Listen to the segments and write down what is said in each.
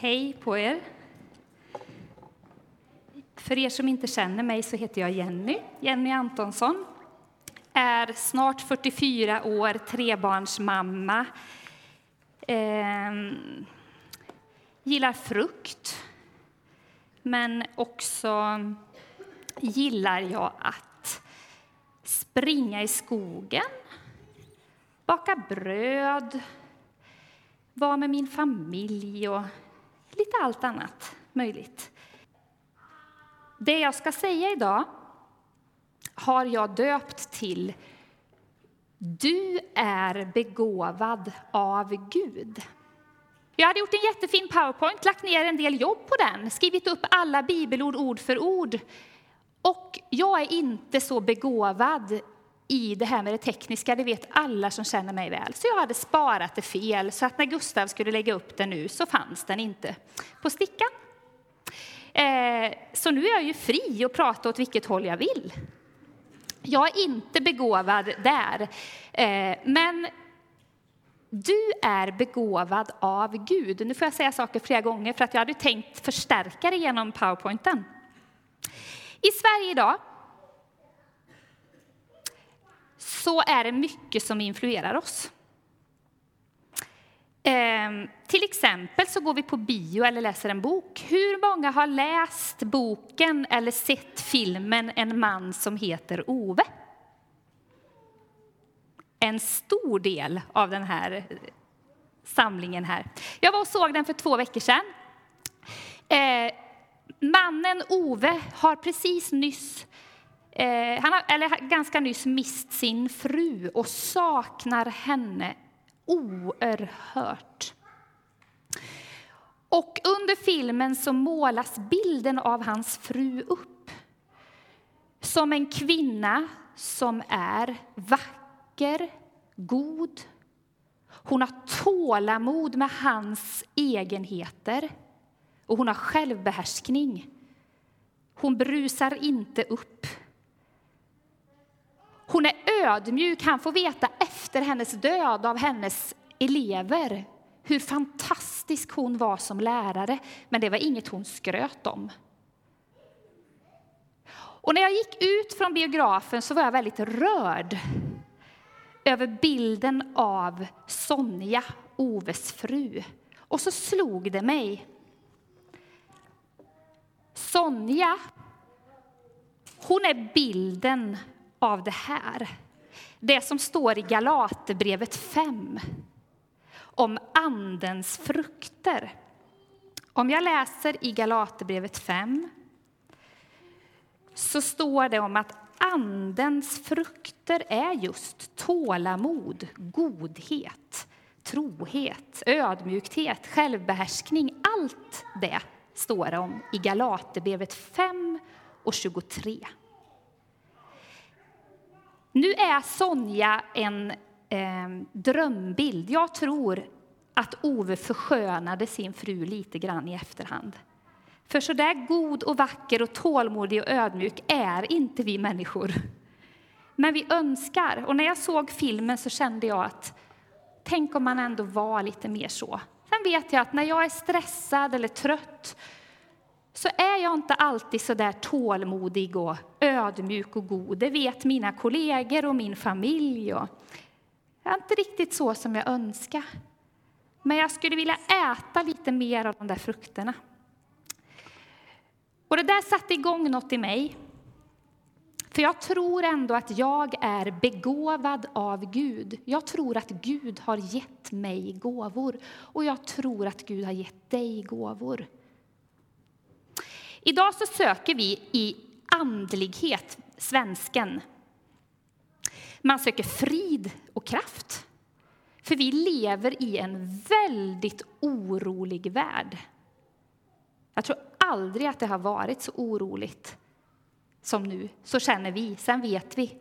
Hej på er. För er som inte känner mig så heter jag Jenny, Jenny Antonsson. Är snart 44 år, trebarnsmamma. Ehm, gillar frukt, men också gillar jag att springa i skogen, baka bröd, vara med min familj och lite allt annat möjligt. Det jag ska säga idag har jag döpt till Du är begåvad av Gud. Jag hade gjort en jättefin powerpoint, lagt ner en del jobb på den, skrivit upp alla bibelord ord för ord. Och jag är inte så begåvad i det här med det tekniska, det vet alla som känner mig väl. Så jag hade sparat det fel, så att när Gustav skulle lägga upp den nu så fanns den inte på stickan. Eh, så nu är jag ju fri att prata åt vilket håll jag vill. Jag är inte begåvad där, eh, men du är begåvad av Gud. Nu får jag säga saker flera gånger för att jag hade tänkt förstärka det genom powerpointen. I Sverige idag så är det mycket som influerar oss. Ehm, till exempel så går vi på bio eller läser en bok. Hur många har läst boken eller sett filmen En man som heter Ove? En stor del av den här eh, samlingen här. Jag var och såg den för två veckor sedan. Eh, mannen Ove har precis nyss Eh, han har eller, ganska nyss mist sin fru och saknar henne oerhört. Och under filmen så målas bilden av hans fru upp som en kvinna som är vacker, god. Hon har tålamod med hans egenheter och hon har självbehärskning. Hon brusar inte upp. Hon är ödmjuk. Han får veta efter hennes död av hennes elever hur fantastisk hon var som lärare, men det var inget hon skröt om. Och när jag gick ut från biografen så var jag väldigt rörd över bilden av Sonja, Oves fru. Och så slog det mig. Sonja, hon är bilden av det här. Det som står i Galaterbrevet 5 om Andens frukter. Om jag läser i Galaterbrevet 5 så står det om att Andens frukter är just tålamod, godhet, trohet, ödmjukhet, självbehärskning. Allt det står det om i Galaterbrevet 5 och 23. Nu är Sonja en eh, drömbild. Jag tror att Ove förskönade sin fru lite grann i efterhand. För så där god och vacker och tålmodig och ödmjuk är inte vi människor. Men vi önskar. Och när jag såg filmen så kände jag att tänk om man ändå var lite mer så. Sen vet jag att när jag är stressad eller trött så är jag inte alltid så där tålmodig och ödmjuk och god. Det vet mina kollegor och min familj. Och jag är inte riktigt så som jag önskar. Men jag skulle vilja äta lite mer av de där frukterna. Och det där satte igång något i mig. För jag tror ändå att jag är begåvad av Gud. Jag tror att Gud har gett mig gåvor. Och jag tror att Gud har gett dig gåvor. Idag så söker vi i andlighet, svensken. Man söker frid och kraft. För vi lever i en väldigt orolig värld. Jag tror aldrig att det har varit så oroligt som nu. Så känner vi. Sen vet vi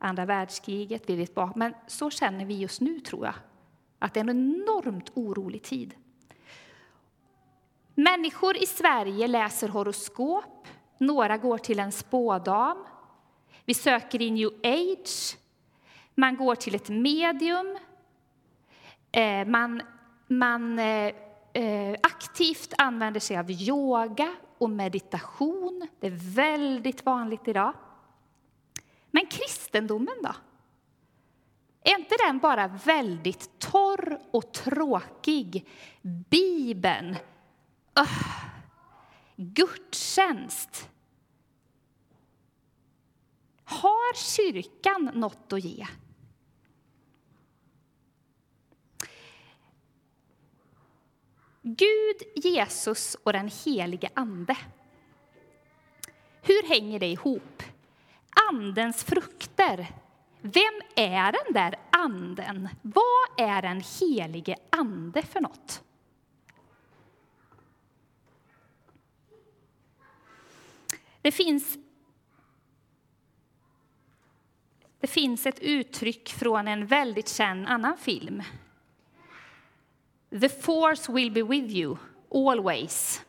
andra världskriget, vi vet bara, men så känner vi just nu tror jag. Att det är en enormt orolig tid. Människor i Sverige läser horoskop, några går till en spådam. Vi söker i new age, man går till ett medium. Eh, man, man eh, eh, aktivt använder sig av yoga och meditation. Det är väldigt vanligt idag. Men kristendomen då? Är inte den bara väldigt torr och tråkig? Bibeln, öh, gudstjänst. Har kyrkan något att ge? Gud, Jesus och den helige Ande. Hur hänger det ihop? Andens frukter. Vem är den där anden? Vad är den helige Ande för något? Det finns, det finns ett uttryck från en väldigt känd annan film The force will be with you, always.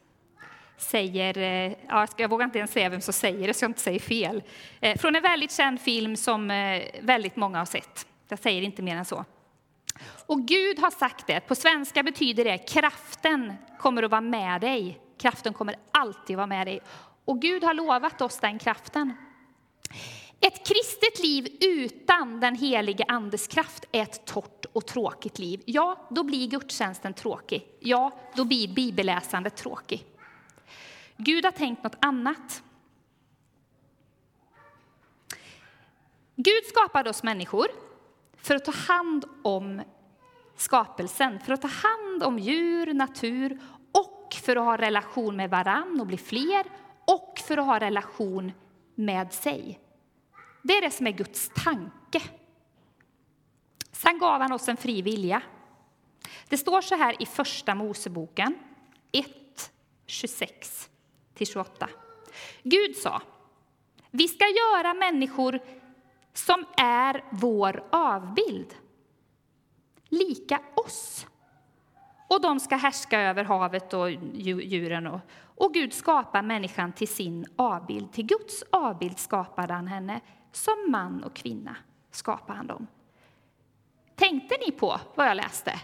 Säger, eh, ja, jag vågar inte ens säga vem som säger det, så jag inte säger fel. Eh, från en väldigt känd film som eh, väldigt många har sett. Jag säger inte mer än så. Och Gud har sagt det. På svenska betyder det kraften kommer att vara med dig. Kraften kommer alltid vara med dig. Och Gud har lovat oss den kraften. Ett kristet liv utan den helige Andes kraft är ett torrt och tråkigt liv. Ja, då blir gudstjänsten tråkig. Ja, då blir bibelläsandet tråkig. Gud har tänkt något annat. Gud skapade oss människor för att ta hand om skapelsen, för att ta hand om djur, natur och för att ha relation med varann och bli fler och för att ha relation med sig. Det är det som är Guds tanke. Sen gav han oss en fri vilja. Det står så här i Första Moseboken 1, 26-28. Gud sa, vi ska göra människor som är vår avbild, lika oss. Och de ska härska över havet och djuren. Och, och Gud skapar människan till sin avbild. Till Guds avbild skapade han henne. Som man och kvinna skapar han dem. Tänkte ni på vad jag läste?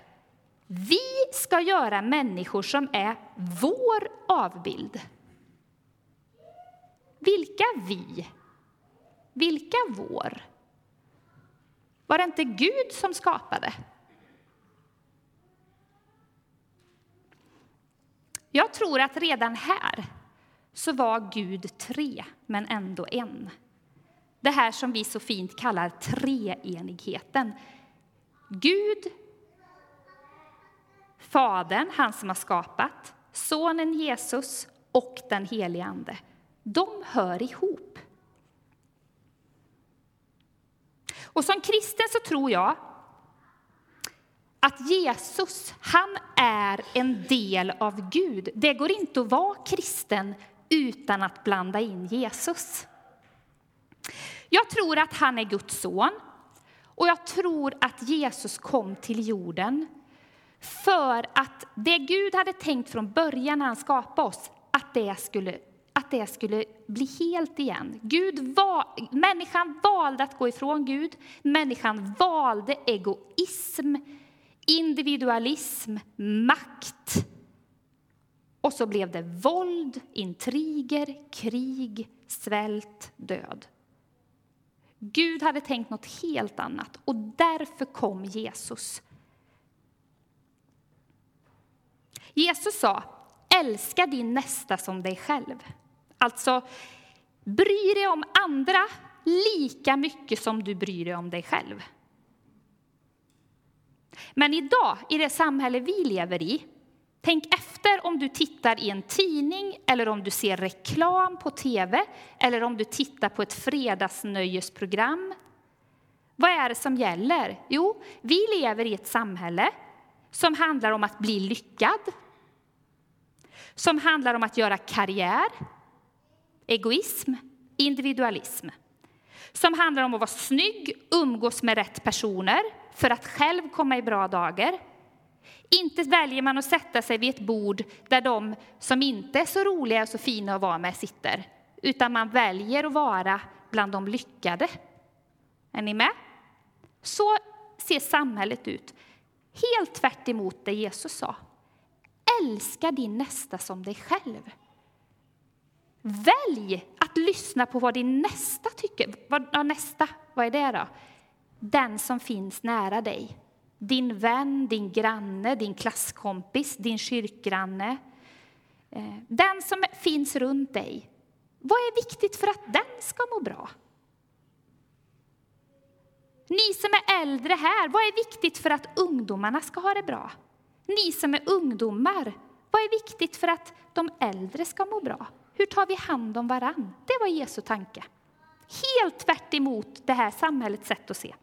Vi ska göra människor som är vår avbild. Vilka vi? Vilka vår? Var det inte Gud som skapade? Jag tror att redan här så var Gud tre, men ändå en. Det här som vi så fint kallar treenigheten. Gud, Fadern, han som har skapat, Sonen Jesus och den helige Ande. De hör ihop. Och som kristen så tror jag att Jesus, han är en del av Gud. Det går inte att vara kristen utan att blanda in Jesus. Jag tror att han är Guds son och jag tror att Jesus kom till jorden för att det Gud hade tänkt från början när han skapade oss, att det skulle, att det skulle bli helt igen. Gud var, människan valde att gå ifrån Gud, människan valde egoism, individualism, makt. Och så blev det våld, intriger, krig, svält, död. Gud hade tänkt något helt annat och därför kom Jesus. Jesus sa, älska din nästa som dig själv. Alltså, bry dig om andra lika mycket som du bryr dig om dig själv. Men idag, i det samhälle vi lever i, Tänk efter om du tittar i en tidning eller om du ser reklam på tv eller om du tittar på ett fredagsnöjesprogram. Vad är det som gäller? Jo, vi lever i ett samhälle som handlar om att bli lyckad, som handlar om att göra karriär, egoism, individualism, som handlar om att vara snygg, umgås med rätt personer för att själv komma i bra dagar inte väljer man att sätta sig vid ett bord där de som inte är så roliga och så fina att vara med sitter, utan man väljer att vara bland de lyckade. Är ni med? Så ser samhället ut. Helt tvärt emot det Jesus sa. älska din nästa som dig själv. Välj att lyssna på vad din nästa tycker. Vad, ja, nästa, vad är det då? Den som finns nära dig. Din vän, din granne, din klasskompis, din kyrkgranne. Eh, den som finns runt dig. Vad är viktigt för att den ska må bra? Ni som är äldre här, vad är viktigt för att ungdomarna ska ha det bra? Ni som är ungdomar, vad är viktigt för att de äldre ska må bra? Hur tar vi hand om varann? Det var Jesu tanke. Helt tvärt emot det här samhällets sätt att se.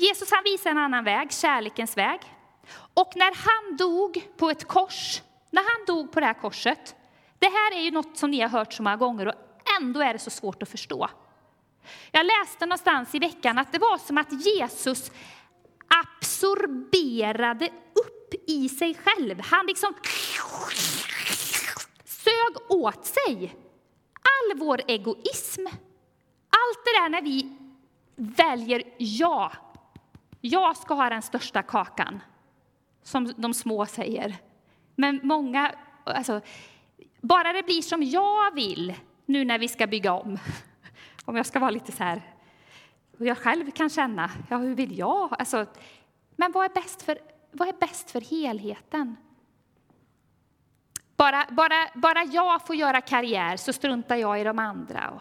Jesus han visar en annan väg, kärlekens väg. Och när han dog på ett kors, när han dog på det här korset, det här är ju något som ni har hört så många gånger och ändå är det så svårt att förstå. Jag läste någonstans i veckan att det var som att Jesus absorberade upp i sig själv. Han liksom sög åt sig all vår egoism. Allt det där när vi väljer ja. Jag ska ha den största kakan, som de små säger. Men många, alltså, bara det blir som jag vill nu när vi ska bygga om. Om jag ska vara lite så här, och jag själv kan känna, ja hur vill jag? Alltså, men vad är bäst för, vad är bäst för helheten? Bara, bara, bara jag får göra karriär så struntar jag i de andra.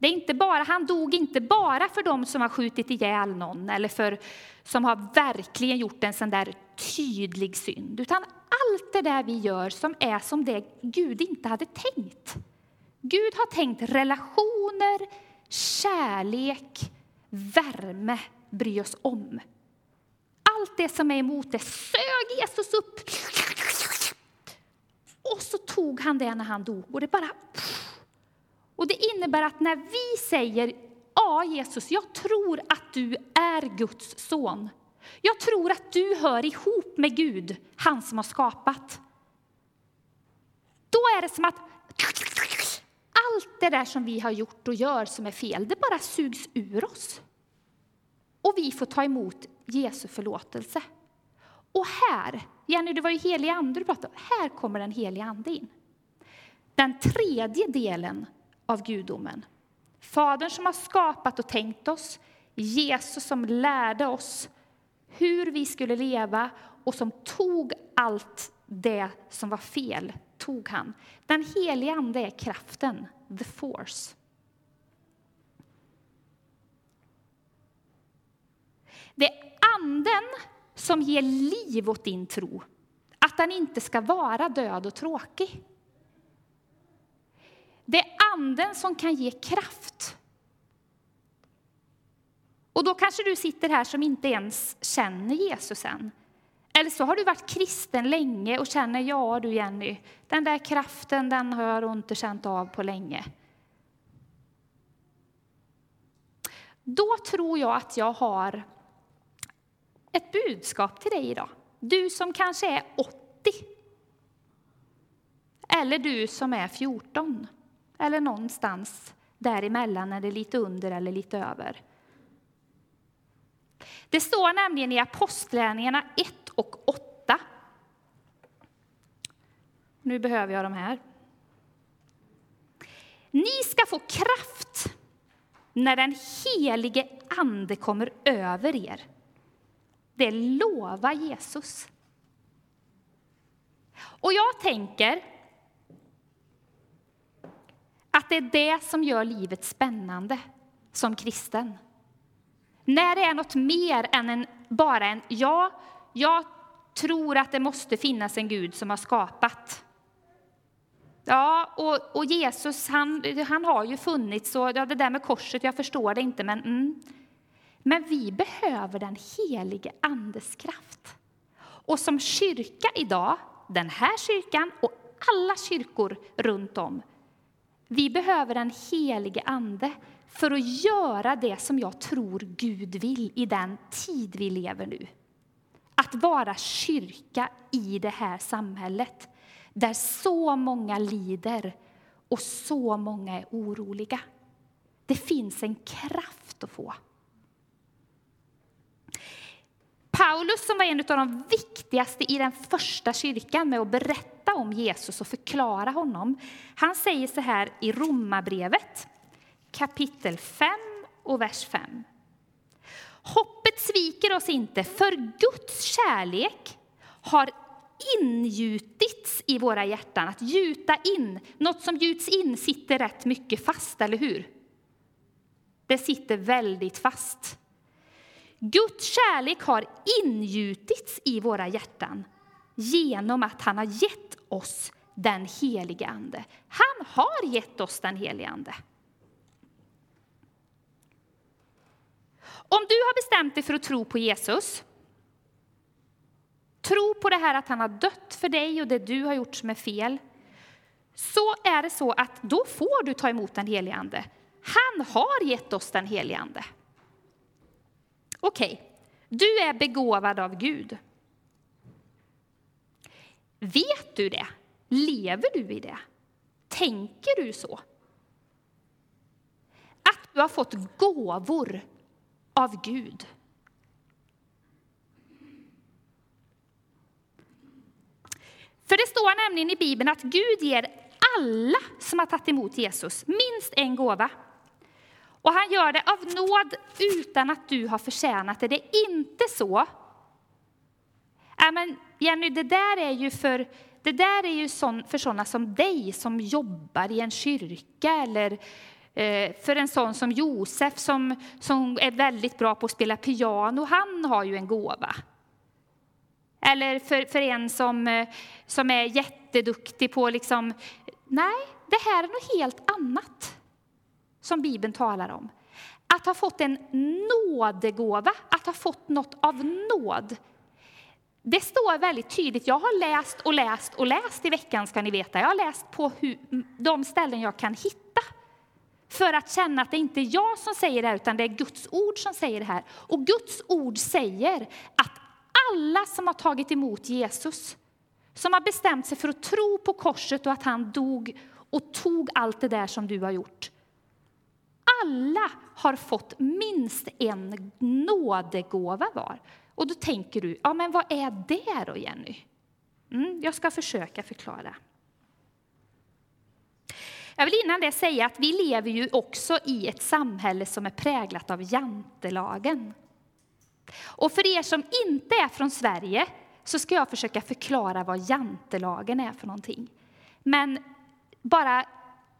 Det är inte bara, han dog inte bara för dem som har skjutit ihjäl någon eller för som har verkligen gjort en sån där tydlig synd, utan allt det där vi gör som är som det Gud inte hade tänkt. Gud har tänkt relationer, kärlek, värme, bry oss om. Allt det som är emot det sög Jesus upp. Och så tog han det när han dog. Och det bara... Och det innebär att när vi säger ja, Jesus, jag tror att du är Guds son. Jag tror att du hör ihop med Gud, han som har skapat. Då är det som att allt det där som vi har gjort och gör som är fel, det bara sugs ur oss. Och vi får ta emot Jesu förlåtelse. Och här, Jenny, det var ju helig ande du pratade om, här kommer den helige ande in. Den tredje delen av gudomen. Fadern som har skapat och tänkt oss, Jesus som lärde oss hur vi skulle leva och som tog allt det som var fel, tog han. Den helige Ande är kraften, the force. Det är Anden som ger liv åt din tro, att den inte ska vara död och tråkig. Anden som kan ge kraft. Och då kanske du sitter här som inte ens känner Jesus än. Eller så har du varit kristen länge och känner, ja du Jenny, den där kraften den har jag inte känt av på länge. Då tror jag att jag har ett budskap till dig idag. Du som kanske är 80. Eller du som är 14. Eller någonstans däremellan, eller det lite under eller lite över. Det står nämligen i Apostlagärningarna 1 och 8. Nu behöver jag de här. Ni ska få kraft när den helige Ande kommer över er. Det lovar Jesus. Och jag tänker att det är det som gör livet spännande som kristen. När det är något mer än en, bara en ja, jag tror att det måste finnas en Gud som har skapat. Ja, och, och Jesus han, han har ju funnits, och ja, det där med korset, jag förstår det inte, men mm. Men vi behöver den helige Andes kraft. Och som kyrka idag, den här kyrkan och alla kyrkor runt om, vi behöver den helige Ande för att göra det som jag tror Gud vill i den tid vi lever nu. Att vara kyrka i det här samhället där så många lider och så många är oroliga. Det finns en kraft att få. Paulus, som var en av de viktigaste i den första kyrkan med att berätta om Jesus och förklara honom, han säger så här i Romarbrevet kapitel 5 och vers 5. Hoppet sviker oss inte, för Guds kärlek har ingjutits i våra hjärtan. Att gjuta in, något som gjuts in sitter rätt mycket fast, eller hur? Det sitter väldigt fast. Guds kärlek har ingjutits i våra hjärtan genom att han har gett oss den helige Ande. Han har gett oss den helige Ande. Om du har bestämt dig för att tro på Jesus, tro på det här att han har dött för dig och det du har gjort som är fel, så är det så att då får du ta emot den helige Ande. Han har gett oss den helige Ande. Okej, okay. du är begåvad av Gud. Vet du det? Lever du i det? Tänker du så? Att du har fått gåvor av Gud. För det står nämligen i Bibeln att Gud ger alla som har tagit emot Jesus minst en gåva. Och han gör det av nåd utan att du har förtjänat det. Det är inte så. Ja, men Jenny, det där är ju för, det där är ju sån, för sådana som dig som jobbar i en kyrka eller eh, för en sån som Josef som, som är väldigt bra på att spela piano. Han har ju en gåva. Eller för, för en som, eh, som är jätteduktig på liksom... Nej, det här är något helt annat som Bibeln talar om. Att ha fått en nådegåva, att ha fått något av nåd. Det står väldigt tydligt. Jag har läst och läst och läst i veckan, ska ni veta. Jag har läst på hur, de ställen jag kan hitta för att känna att det inte är jag som säger det här, utan det är Guds ord som säger det här. Och Guds ord säger att alla som har tagit emot Jesus, som har bestämt sig för att tro på korset och att han dog och tog allt det där som du har gjort, alla har fått minst en nådegåva var. Och då tänker du, ja men vad är det då Jenny? Mm, jag ska försöka förklara. Jag vill innan det säga att vi lever ju också i ett samhälle som är präglat av jantelagen. Och för er som inte är från Sverige så ska jag försöka förklara vad jantelagen är för någonting. Men bara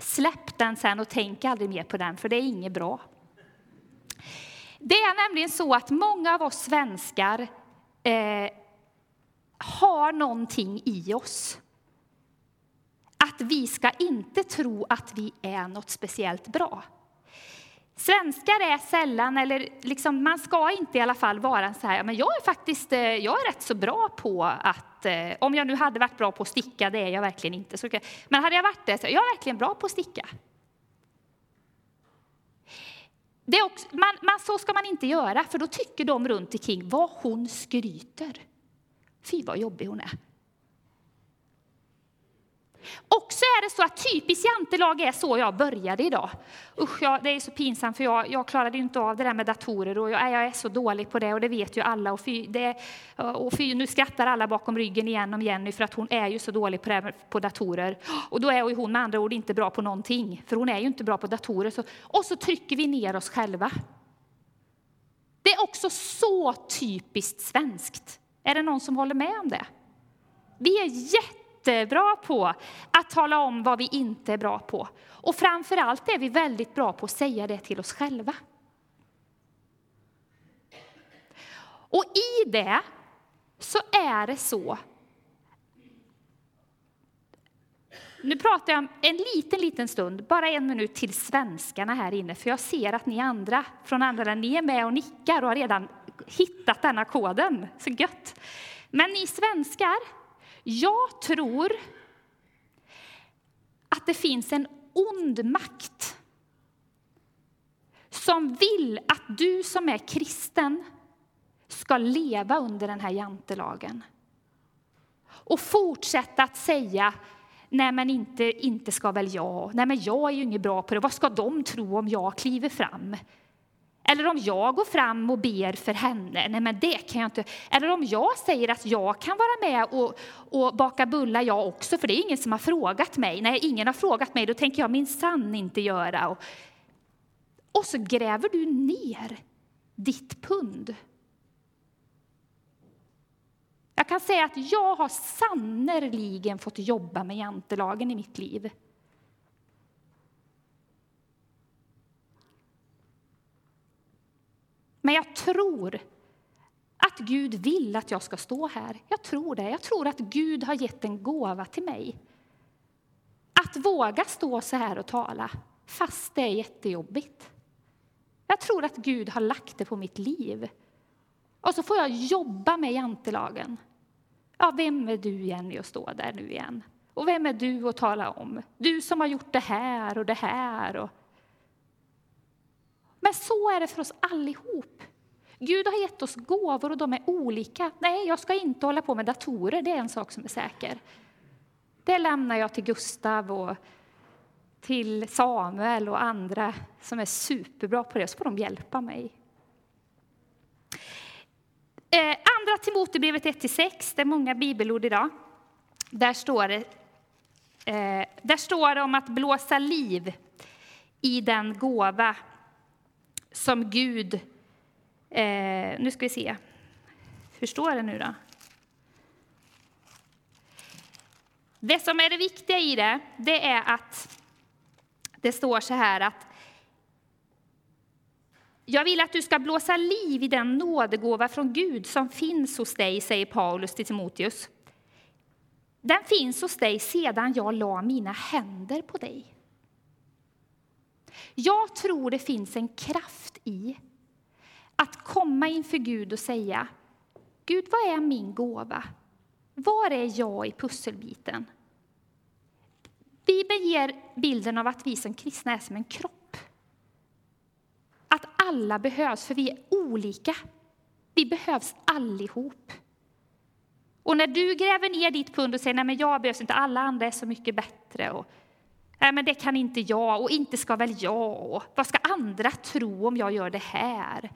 Släpp den sen och tänk aldrig mer på den, för det är inget bra. Det är nämligen så att många av oss svenskar eh, har någonting i oss. Att vi ska inte tro att vi är något speciellt bra. Svenskar är sällan, eller liksom, man ska inte i alla fall vara så här, men jag är faktiskt eh, jag är rätt så bra på att, eh, om jag nu hade varit bra på att sticka, det är jag verkligen inte, så, men hade jag varit det, så jag är verkligen bra på att sticka. Det är också, man, man, så ska man inte göra, för då tycker de runt omkring vad hon skryter. Fy vad jobbig hon är. Och så är det så att typiskt jantelag är så jag började idag. Usch, jag, det är så pinsamt för jag, jag klarade inte av det där med datorer och jag, jag är så dålig på det och det vet ju alla. Och, fy, det, och fy, nu skrattar alla bakom ryggen igen om Jenny för att hon är ju så dålig på, det på datorer. Och då är hon med andra ord inte bra på någonting, för hon är ju inte bra på datorer. Så, och så trycker vi ner oss själva. Det är också så typiskt svenskt. Är det någon som håller med om det? Vi är jätte jättebra på att tala om vad vi inte är bra på. Och framför allt är vi väldigt bra på att säga det till oss själva. Och i det så är det så Nu pratar jag en liten, liten stund, bara en minut till svenskarna här inne, för jag ser att ni andra från andra länder, ni är med och nickar och har redan hittat denna koden. Så gött! Men ni svenskar, jag tror att det finns en ond makt som vill att du som är kristen ska leva under den här jantelagen och fortsätta att säga Nej, men inte, inte ska väl jag. Nej, men jag är ju inget bra på det. Vad ska de tro om jag kliver fram? Eller om jag går fram och ber för henne, nej men det kan jag inte. Eller om jag säger att jag kan vara med och, och baka bullar jag också, för det är ingen som har frågat mig. Nej, ingen har frågat mig, då tänker jag minsann inte göra. Och, och så gräver du ner ditt pund. Jag kan säga att jag har sannerligen fått jobba med jantelagen i mitt liv. Men jag tror att Gud vill att jag ska stå här. Jag tror det. Jag tror att Gud har gett en gåva till mig. Att våga stå så här och tala, fast det är jättejobbigt. Jag tror att Gud har lagt det på mitt liv. Och så får jag jobba med jantelagen. Ja, vem är du, Jenny, att stå där nu igen? Och vem är du att tala om? Du som har gjort det här och det här. Och... Men så är det för oss allihop. Gud har gett oss gåvor och de är olika. Nej, jag ska inte hålla på med datorer, det är en sak som är säker. Det lämnar jag till Gustav och till Samuel och andra som är superbra på det, så får de hjälpa mig. Eh, andra Timotebrevet 1-6, det är många bibelord idag. Där står det, eh, där står det om att blåsa liv i den gåva som Gud... Eh, nu ska vi se. Hur står det nu då? Det som är det viktiga i det, det är att det står så här att jag vill att du ska blåsa liv i den nådegåva från Gud som finns hos dig, säger Paulus till Timoteus. Den finns hos dig sedan jag la mina händer på dig. Jag tror det finns en kraft i att komma inför Gud och säga Gud, vad är min gåva? Var är jag i pusselbiten? Bibeln ger bilden av att vi som kristna är som en kropp. Att alla behövs, för vi är olika. Vi behövs allihop. Och när du gräver ner ditt pund och säger nej men jag behövs inte, alla andra är så mycket bättre. Och, nej men det kan inte jag, och inte ska väl jag. Vad ska andra tro om jag gör det här?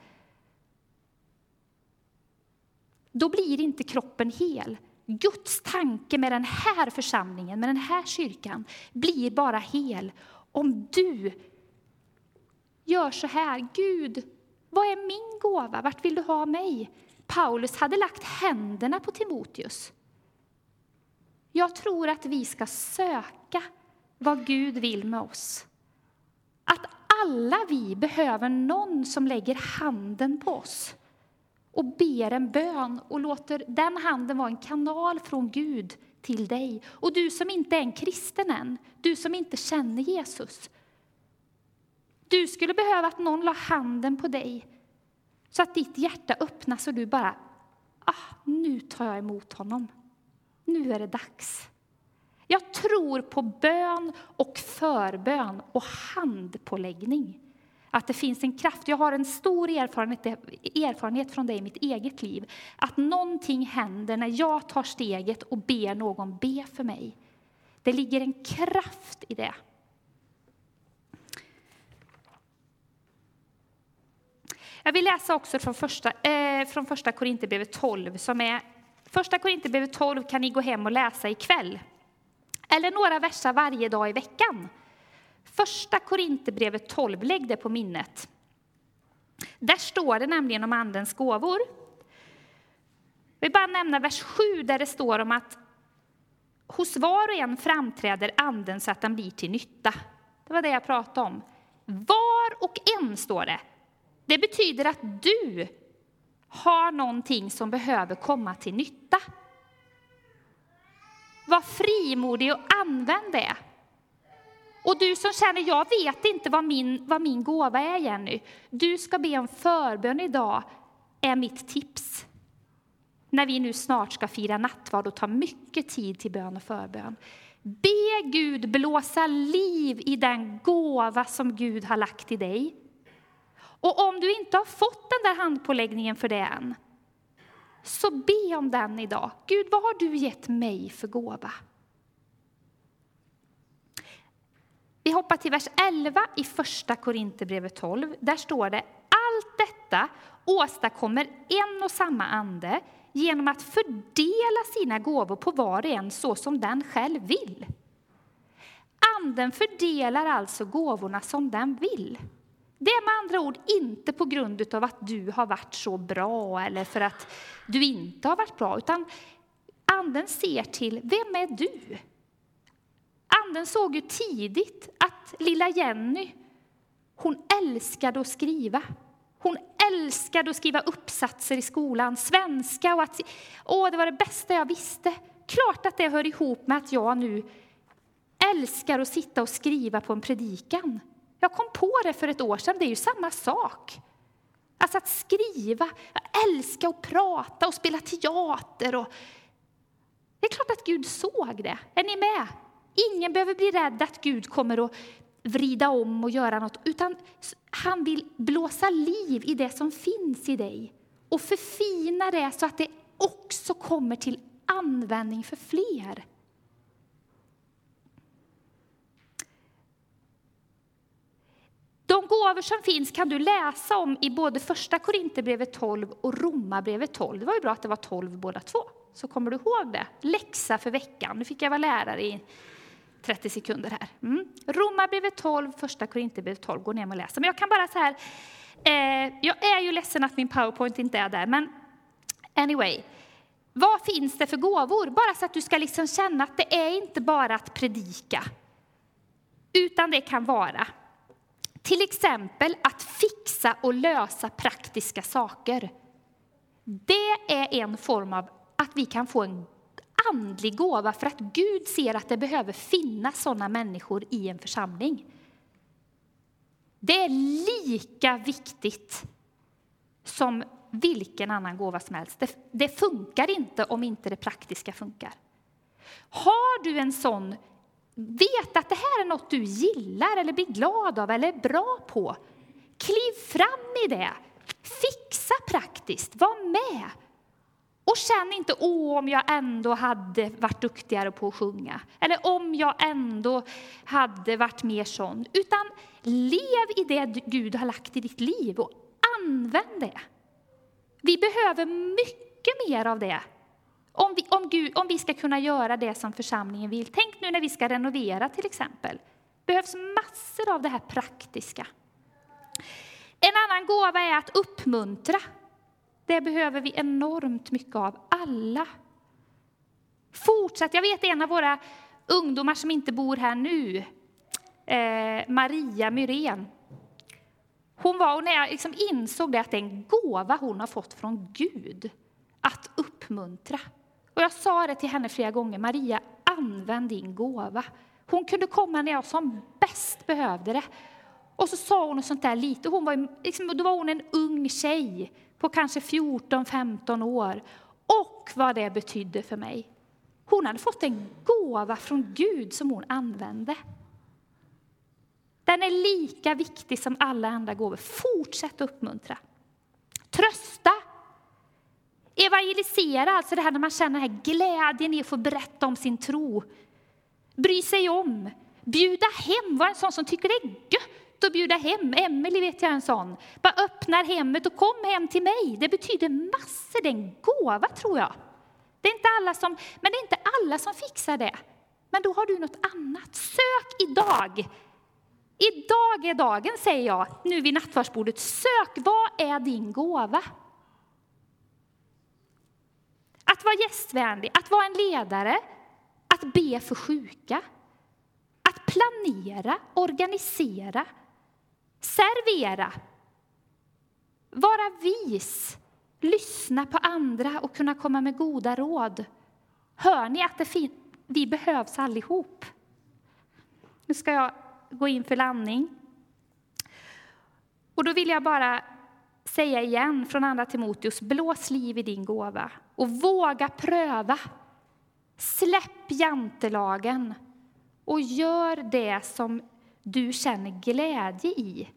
Då blir inte kroppen hel. Guds tanke med den här församlingen, med den här kyrkan, blir bara hel om du gör så här. Gud, vad är min gåva? Vart vill du ha mig? Paulus hade lagt händerna på Timoteus. Jag tror att vi ska söka vad Gud vill med oss. Att alla vi behöver någon som lägger handen på oss och ber en bön och låter den handen vara en kanal från Gud till dig. Och du som inte är en kristen än, du som inte känner Jesus. Du skulle behöva att någon la handen på dig så att ditt hjärta öppnas och du bara, ah, nu tar jag emot honom. Nu är det dags. Jag tror på bön och förbön och handpåläggning att det finns en kraft. Jag har en stor erfarenhet, erfarenhet från det i mitt eget liv. Att någonting händer när jag tar steget och ber någon be för mig. Det ligger en kraft i det. Jag vill läsa också från första, eh, från första Korinthierbrevet 12. Som är, första Korinthierbrevet 12 kan ni gå hem och läsa ikväll. kväll. Eller några verser varje dag i veckan. Första Korinthierbrevet 12, lägg det på minnet. Där står det nämligen om Andens gåvor. Jag vill bara nämna vers 7 där det står om att hos var och en framträder Anden så att den blir till nytta. Det var det jag pratade om. Var och en, står det. Det betyder att du har någonting som behöver komma till nytta. Var frimodig och använd det. Och du som känner, jag vet inte vad min, vad min gåva är Jenny. Du ska be om förbön idag, är mitt tips. När vi nu snart ska fira nattvard och ta mycket tid till bön och förbön. Be Gud blåsa liv i den gåva som Gud har lagt i dig. Och om du inte har fått den där handpåläggningen för det än, så be om den idag. Gud, vad har du gett mig för gåva? Vi hoppar till vers 11 i första Korinthierbrevet 12. Där står det allt detta åstadkommer en och samma ande genom att fördela sina gåvor på var och en så som den själv vill. Anden fördelar alltså gåvorna som den vill. Det är med andra ord inte på grund av att du har varit så bra eller för att du inte har varit bra, utan Anden ser till, vem är du? Anden såg ju tidigt att lilla Jenny, hon älskade att skriva. Hon älskade att skriva uppsatser i skolan, svenska och att åh, det var det bästa jag visste. Klart att det hör ihop med att jag nu älskar att sitta och skriva på en predikan. Jag kom på det för ett år sedan, det är ju samma sak. Alltså att skriva, älska och att prata och spela teater. Och... Det är klart att Gud såg det. Är ni med? Ingen behöver bli rädd att Gud kommer att vrida om och göra något, utan han vill blåsa liv i det som finns i dig och förfina det så att det också kommer till användning för fler. De gåvor som finns kan du läsa om i både första Korinthierbrevet 12 och Romarbrevet 12. Det var ju bra att det var 12 båda två, så kommer du ihåg det. Läxa för veckan. Nu fick jag vara lärare i 30 sekunder här. Mm. Romarbrevet 12, första Korinthierbrevet 12, gå ner och läsa. Men jag kan bara så här, eh, jag är ju ledsen att min powerpoint inte är där, men anyway. Vad finns det för gåvor? Bara så att du ska liksom känna att det är inte bara att predika, utan det kan vara till exempel att fixa och lösa praktiska saker. Det är en form av att vi kan få en andlig gåva för att Gud ser att det behöver finnas sådana människor i en församling. Det är lika viktigt som vilken annan gåva som helst. Det, det funkar inte om inte det praktiska funkar. Har du en sån Vet att det här är något du gillar eller blir glad av eller är bra på. Kliv fram i det. Fixa praktiskt. Var med. Och känn inte åh, om jag ändå hade varit duktigare på att sjunga. Eller om jag ändå hade varit mer sån. Utan lev i det Gud har lagt i ditt liv och använd det. Vi behöver mycket mer av det om vi, om, Gud, om vi ska kunna göra det som församlingen vill. Tänk nu när vi ska renovera till exempel. Det behövs massor av det här praktiska. En annan gåva är att uppmuntra. Det behöver vi enormt mycket av, alla. Fortsätt. Jag vet en av våra ungdomar som inte bor här nu, eh, Maria Myrén. Hon var, och när jag liksom insåg det, att det är en gåva hon har fått från Gud, att uppmuntra. Och jag sa det till henne flera gånger, Maria, använd din gåva. Hon kunde komma när jag som bäst behövde det. Och så sa hon något sånt där lite, hon var, liksom, då var hon en ung tjej på kanske 14-15 år. Och vad det betydde för mig. Hon hade fått en gåva från Gud som hon använde. Den är lika viktig som alla andra gåvor. Fortsätt uppmuntra. Trösta Evangelisera, alltså det här när man känner den här glädjen i att få berätta om sin tro. Bry sig om, bjuda hem, vara en sån som tycker det är gött att bjuda hem. Emelie vet jag är en sån. Bara öppnar hemmet och kom hem till mig. Det betyder massor, det är en gåva tror jag. Det är inte alla som, men det är inte alla som fixar det. Men då har du något annat. Sök idag. Idag är dagen, säger jag, nu vid nattvardsbordet. Sök, vad är din gåva? Att vara gästvänlig, att vara en ledare, att be för sjuka, att planera, organisera, servera, vara vis, lyssna på andra och kunna komma med goda råd. Hör ni att det vi behövs allihop? Nu ska jag gå in för landning. Och då vill jag bara säga igen från Andra Timoteus, blås liv i din gåva och våga pröva. Släpp jantelagen och gör det som du känner glädje i.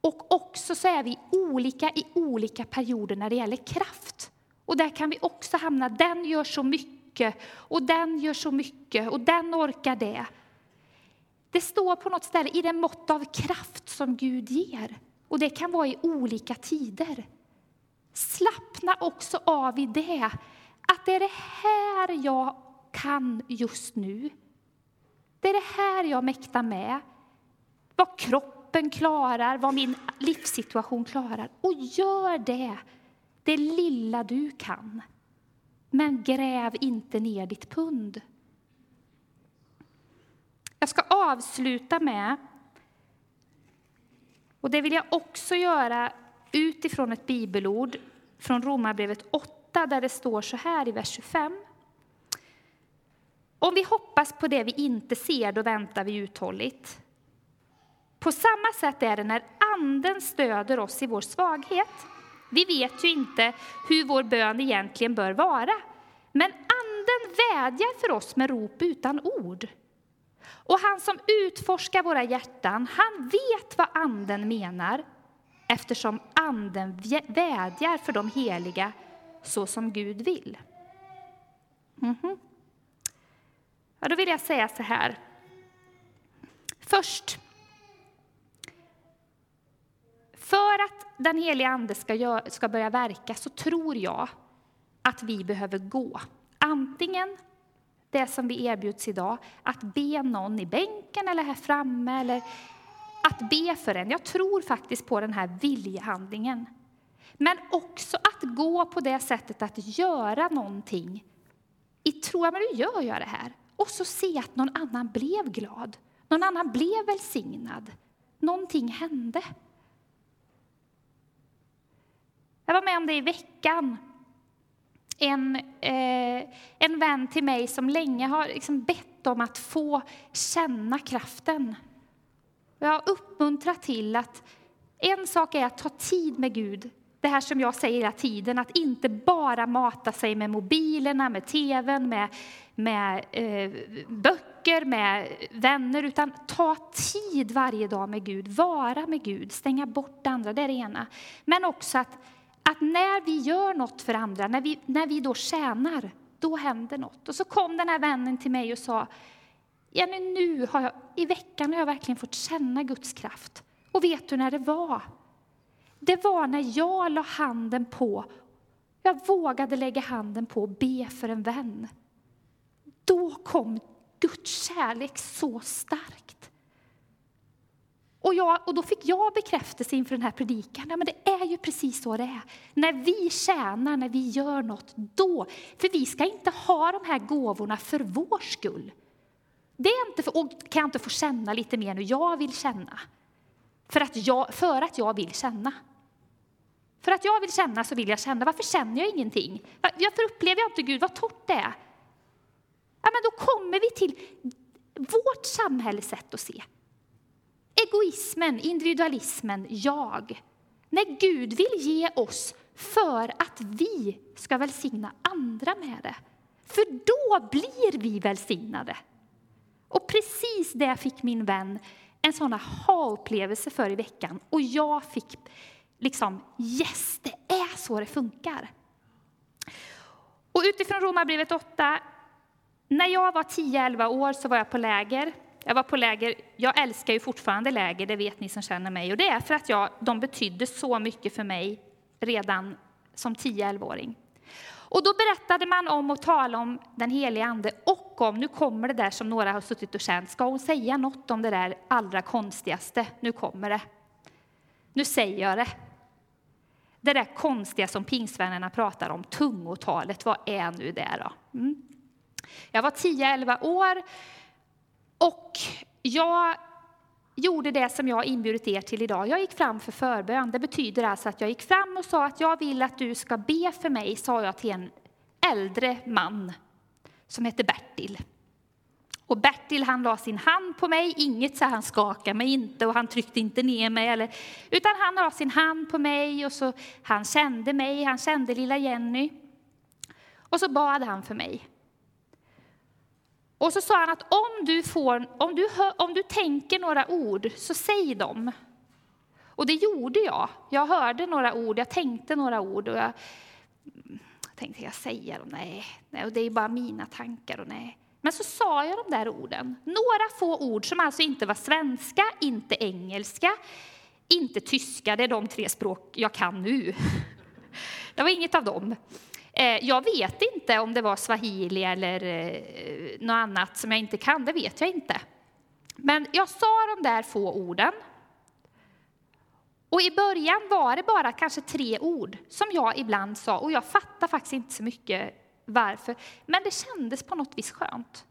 Och också så är vi olika i olika perioder när det gäller kraft. Och där kan vi också hamna, den gör så mycket och den gör så mycket och den orkar det. Det står på något ställe, i det mått av kraft som Gud ger. Och det kan vara i olika tider. Slappna också av i det, att det är det här jag kan just nu. Det är det här jag mäktar med. Vad kroppen klarar, vad min livssituation klarar. Och gör det, det lilla du kan. Men gräv inte ner ditt pund. Jag ska avsluta med, och det vill jag också göra utifrån ett bibelord från Romarbrevet 8 där det står så här i vers 25. Om vi hoppas på det vi inte ser, då väntar vi uthålligt. På samma sätt är det när Anden stöder oss i vår svaghet. Vi vet ju inte hur vår bön egentligen bör vara, men Anden vädjar för oss med rop utan ord. Och han som utforskar våra hjärtan, han vet vad Anden menar eftersom Anden vädjar för de heliga så som Gud vill. Mm -hmm. ja, då vill jag säga så här. Först, för att den heliga Ande ska, gör, ska börja verka så tror jag att vi behöver gå. Antingen det som vi erbjuds idag, att be någon i bänken eller här framme, eller att be för en. Jag tror faktiskt på den här viljehandlingen. Men också att gå på det sättet att göra någonting i tro, men nu gör jag det här. Och så se att någon annan blev glad, någon annan blev välsignad. Någonting hände. Jag var med om det i veckan en, eh, en vän till mig som länge har liksom bett om att få känna kraften. Jag har uppmuntrat till att en sak är att ta tid med Gud. Det här som jag säger hela tiden, att inte bara mata sig med mobilerna, med tvn, med, med eh, böcker, med vänner, utan ta tid varje dag med Gud, vara med Gud, stänga bort det andra, det är det ena. Men också att att när vi gör något för andra, när vi, när vi då tjänar, då händer något. Och så kom den här vännen till mig och sa, Jenny, nu har jag, i veckan har jag verkligen fått känna Guds kraft. Och vet du när det var? Det var när jag la handen på, jag vågade lägga handen på och be för en vän. Då kom Guds kärlek så starkt. Och, jag, och då fick jag bekräftelse inför den här predikan. Ja, men det är ju precis så det är. När vi tjänar, när vi gör något, då. För vi ska inte ha de här gåvorna för vår skull. Det är inte för, och kan jag inte få känna lite mer nu? Jag vill känna. För att jag, för att jag vill känna. För att jag vill känna så vill jag känna. Varför känner jag ingenting? Varför upplever jag inte Gud? Vad torrt det är. Ja, men då kommer vi till vårt samhälles sätt att se. Egoismen, individualismen, jag. När Gud vill ge oss för att vi ska välsigna andra med det. För då blir vi välsignade. Och precis det fick min vän en sån aha-upplevelse för i veckan. Och jag fick liksom, yes, det är så det funkar. Och utifrån Romarbrevet 8, när jag var 10-11 år så var jag på läger jag var på läger, jag älskar ju fortfarande läger, det vet ni som känner mig. Och det är för att jag, de betydde så mycket för mig redan som 10-11-åring. Och då berättade man om och talade om den helige Ande och om, nu kommer det där som några har suttit och känt, ska hon säga något om det där allra konstigaste? Nu kommer det. Nu säger jag det. Det där konstiga som pingstvännerna pratar om, tungotalet, vad är nu det då? Mm. Jag var 10-11 år och jag gjorde det som jag inbjudit er till idag. Jag gick fram för förbön. Det betyder alltså att jag gick fram och sa att jag vill att du ska be för mig, sa jag till en äldre man som hette Bertil. Och Bertil han la sin hand på mig, inget så han skakade mig inte och han tryckte inte ner mig. Eller, utan han la sin hand på mig och så han kände mig, han kände lilla Jenny. Och så bad han för mig. Och så sa han att om du, får, om, du hör, om du tänker några ord, så säg dem. Och det gjorde jag. Jag hörde några ord, jag tänkte några ord. Och jag tänkte, jag säger dem? Nej, nej, och det är bara mina tankar. och nej. Men så sa jag de där orden. Några få ord som alltså inte var svenska, inte engelska, inte tyska, det är de tre språk jag kan nu. Det var inget av dem. Eh, jag vet inte om det var swahili eller eh, något annat som jag inte kan, det vet jag inte. Men jag sa de där få orden. Och i början var det bara kanske tre ord som jag ibland sa och jag fattade faktiskt inte så mycket varför. Men det kändes på något vis skönt.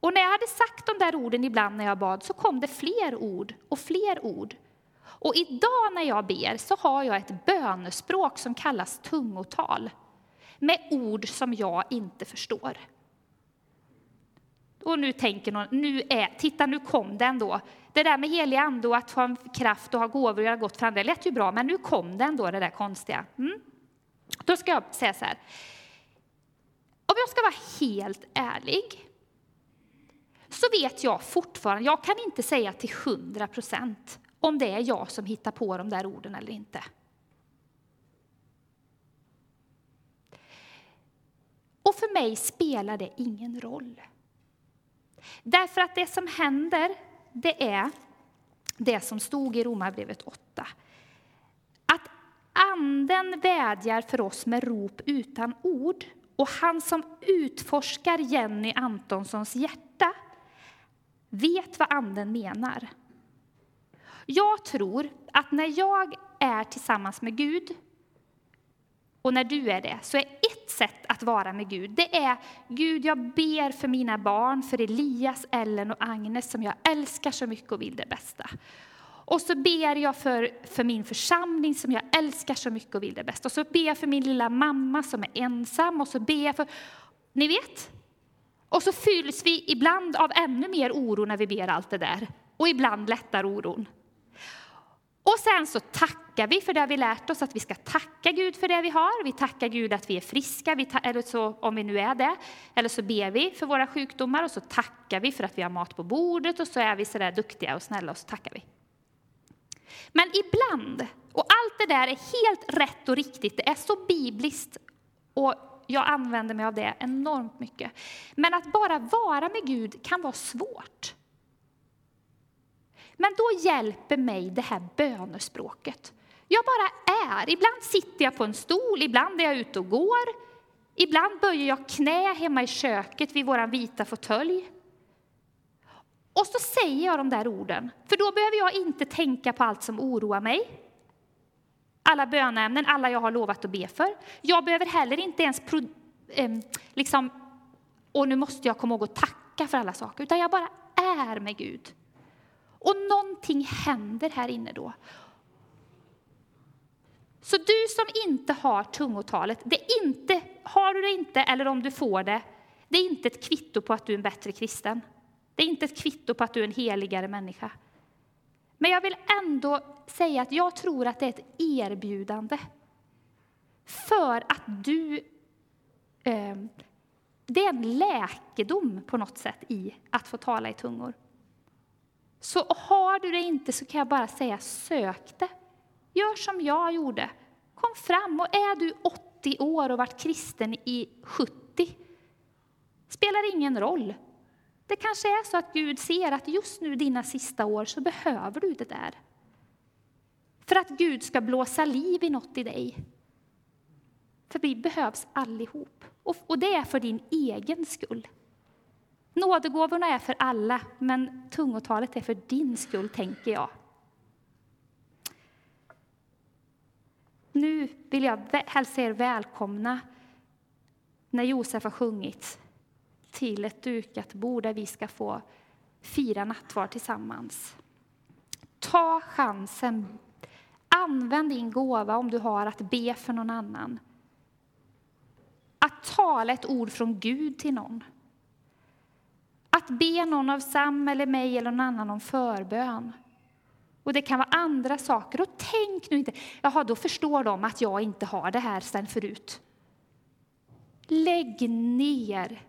Och när jag hade sagt de där orden ibland när jag bad så kom det fler ord och fler ord. Och idag när jag ber så har jag ett bönespråk som kallas tungotal med ord som jag inte förstår. Och nu tänker någon, nu är, titta nu kom den då. Det där med helig ande och att ha en kraft och ha gåvor och göra gott för andra lät ju bra, men nu kom den då, det där konstiga. Mm. Då ska jag säga så här. Om jag ska vara helt ärlig så vet jag fortfarande, jag kan inte säga till hundra procent om det är jag som hittar på de där orden eller inte. Och för mig spelar det ingen roll. Därför att det som händer, det är det som stod i Romarbrevet 8. Att Anden vädjar för oss med rop utan ord. Och han som utforskar Jenny Antonssons hjärta vet vad Anden menar. Jag tror att när jag är tillsammans med Gud och när du är det, så är ett att vara med Gud, det är Gud, jag ber för mina barn, för Elias, Ellen och Agnes som jag älskar så mycket och vill det bästa. Och så ber jag för, för min församling som jag älskar så mycket och vill det bästa. Och så ber jag för min lilla mamma som är ensam och så ber jag för, ni vet. Och så fylls vi ibland av ännu mer oro när vi ber allt det där. Och ibland lättar oron. Och sen så tackar vi för det vi lärt oss, att vi ska tacka Gud för det vi har. Vi tackar Gud att vi är friska, vi eller så, om vi nu är det. Eller så ber vi för våra sjukdomar och så tackar vi för att vi har mat på bordet och så är vi så där duktiga och snälla och så tackar vi. Men ibland, och allt det där är helt rätt och riktigt, det är så bibliskt och jag använder mig av det enormt mycket. Men att bara vara med Gud kan vara svårt. Men då hjälper mig det här bönespråket. Jag bara är. Ibland sitter jag på en stol, ibland är jag ute och går. Ibland böjer jag knä hemma i köket vid vår vita fåtölj. Och så säger jag de där orden, för då behöver jag inte tänka på allt som oroar mig. Alla böneämnen, alla jag har lovat att be för. Jag behöver heller inte ens pro, eh, liksom, och nu måste jag komma ihåg att tacka för alla saker, utan jag bara är med Gud. Och någonting händer här inne då. Så du som inte har tungotalet, det är inte, har du det inte eller om du får det, det är inte ett kvitto på att du är en bättre kristen. Det är inte ett kvitto på att du är en heligare människa. Men jag vill ändå säga att jag tror att det är ett erbjudande. För att du... Eh, det är en läkedom på något sätt i att få tala i tungor. Så har du det inte så kan jag bara säga sök det. Gör som jag gjorde. Kom fram och är du 80 år och varit kristen i 70 spelar ingen roll. Det kanske är så att Gud ser att just nu dina sista år så behöver du det där. För att Gud ska blåsa liv i något i dig. För vi behövs allihop. Och det är för din egen skull. Nådegåvorna är för alla, men tungotalet är för din skull, tänker jag. Nu vill jag hälsa er välkomna när Josef har sjungit till ett dukat bord där vi ska få fira nattvard tillsammans. Ta chansen. Använd din gåva om du har att be för någon annan. Att tala ett ord från Gud till någon. Att be någon av Sam eller mig eller någon annan om förbön. Och det kan vara andra saker. Och tänk nu inte, jaha då förstår de att jag inte har det här sen förut. Lägg ner.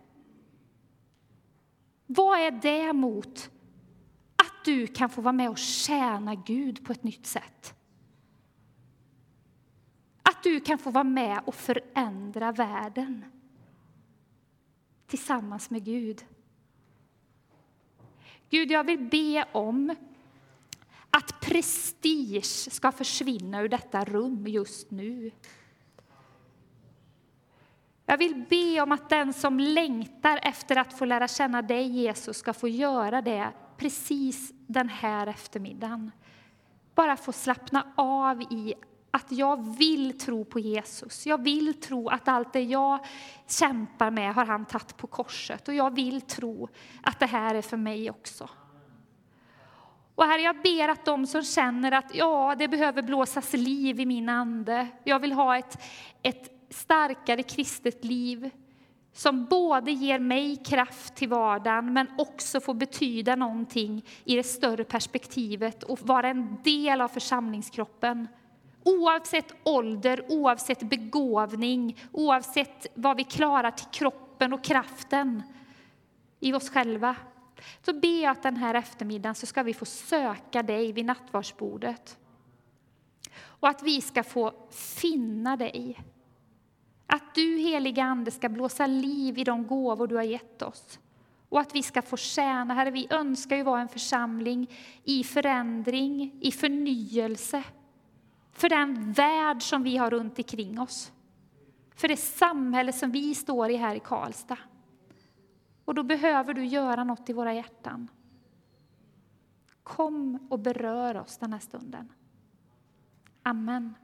Vad är det mot att du kan få vara med och tjäna Gud på ett nytt sätt? Att du kan få vara med och förändra världen tillsammans med Gud. Gud, jag vill be om att prestige ska försvinna ur detta rum just nu. Jag vill be om att den som längtar efter att få lära känna dig, Jesus, ska få göra det precis den här eftermiddagen. Bara få slappna av i att jag vill tro på Jesus. Jag vill tro att allt det jag kämpar med har han tagit på korset. Och jag vill tro att det här är för mig också. Och Herre, jag ber att de som känner att ja, det behöver blåsas liv i min ande. Jag vill ha ett, ett starkare kristet liv som både ger mig kraft till vardagen men också får betyda någonting i det större perspektivet och vara en del av församlingskroppen. Oavsett ålder, oavsett begåvning, oavsett vad vi klarar till kroppen och kraften i oss själva. Så ber jag att den här eftermiddagen så ska vi få söka dig vid nattvardsbordet. Och att vi ska få finna dig. Att du, heliga Ande, ska blåsa liv i de gåvor du har gett oss. Och att vi ska få tjäna. Herre, vi önskar ju vara en församling i förändring, i förnyelse. För den värld som vi har runt omkring oss. För det samhälle som vi står i här i Karlstad. Och då behöver du göra något i våra hjärtan. Kom och berör oss den här stunden. Amen.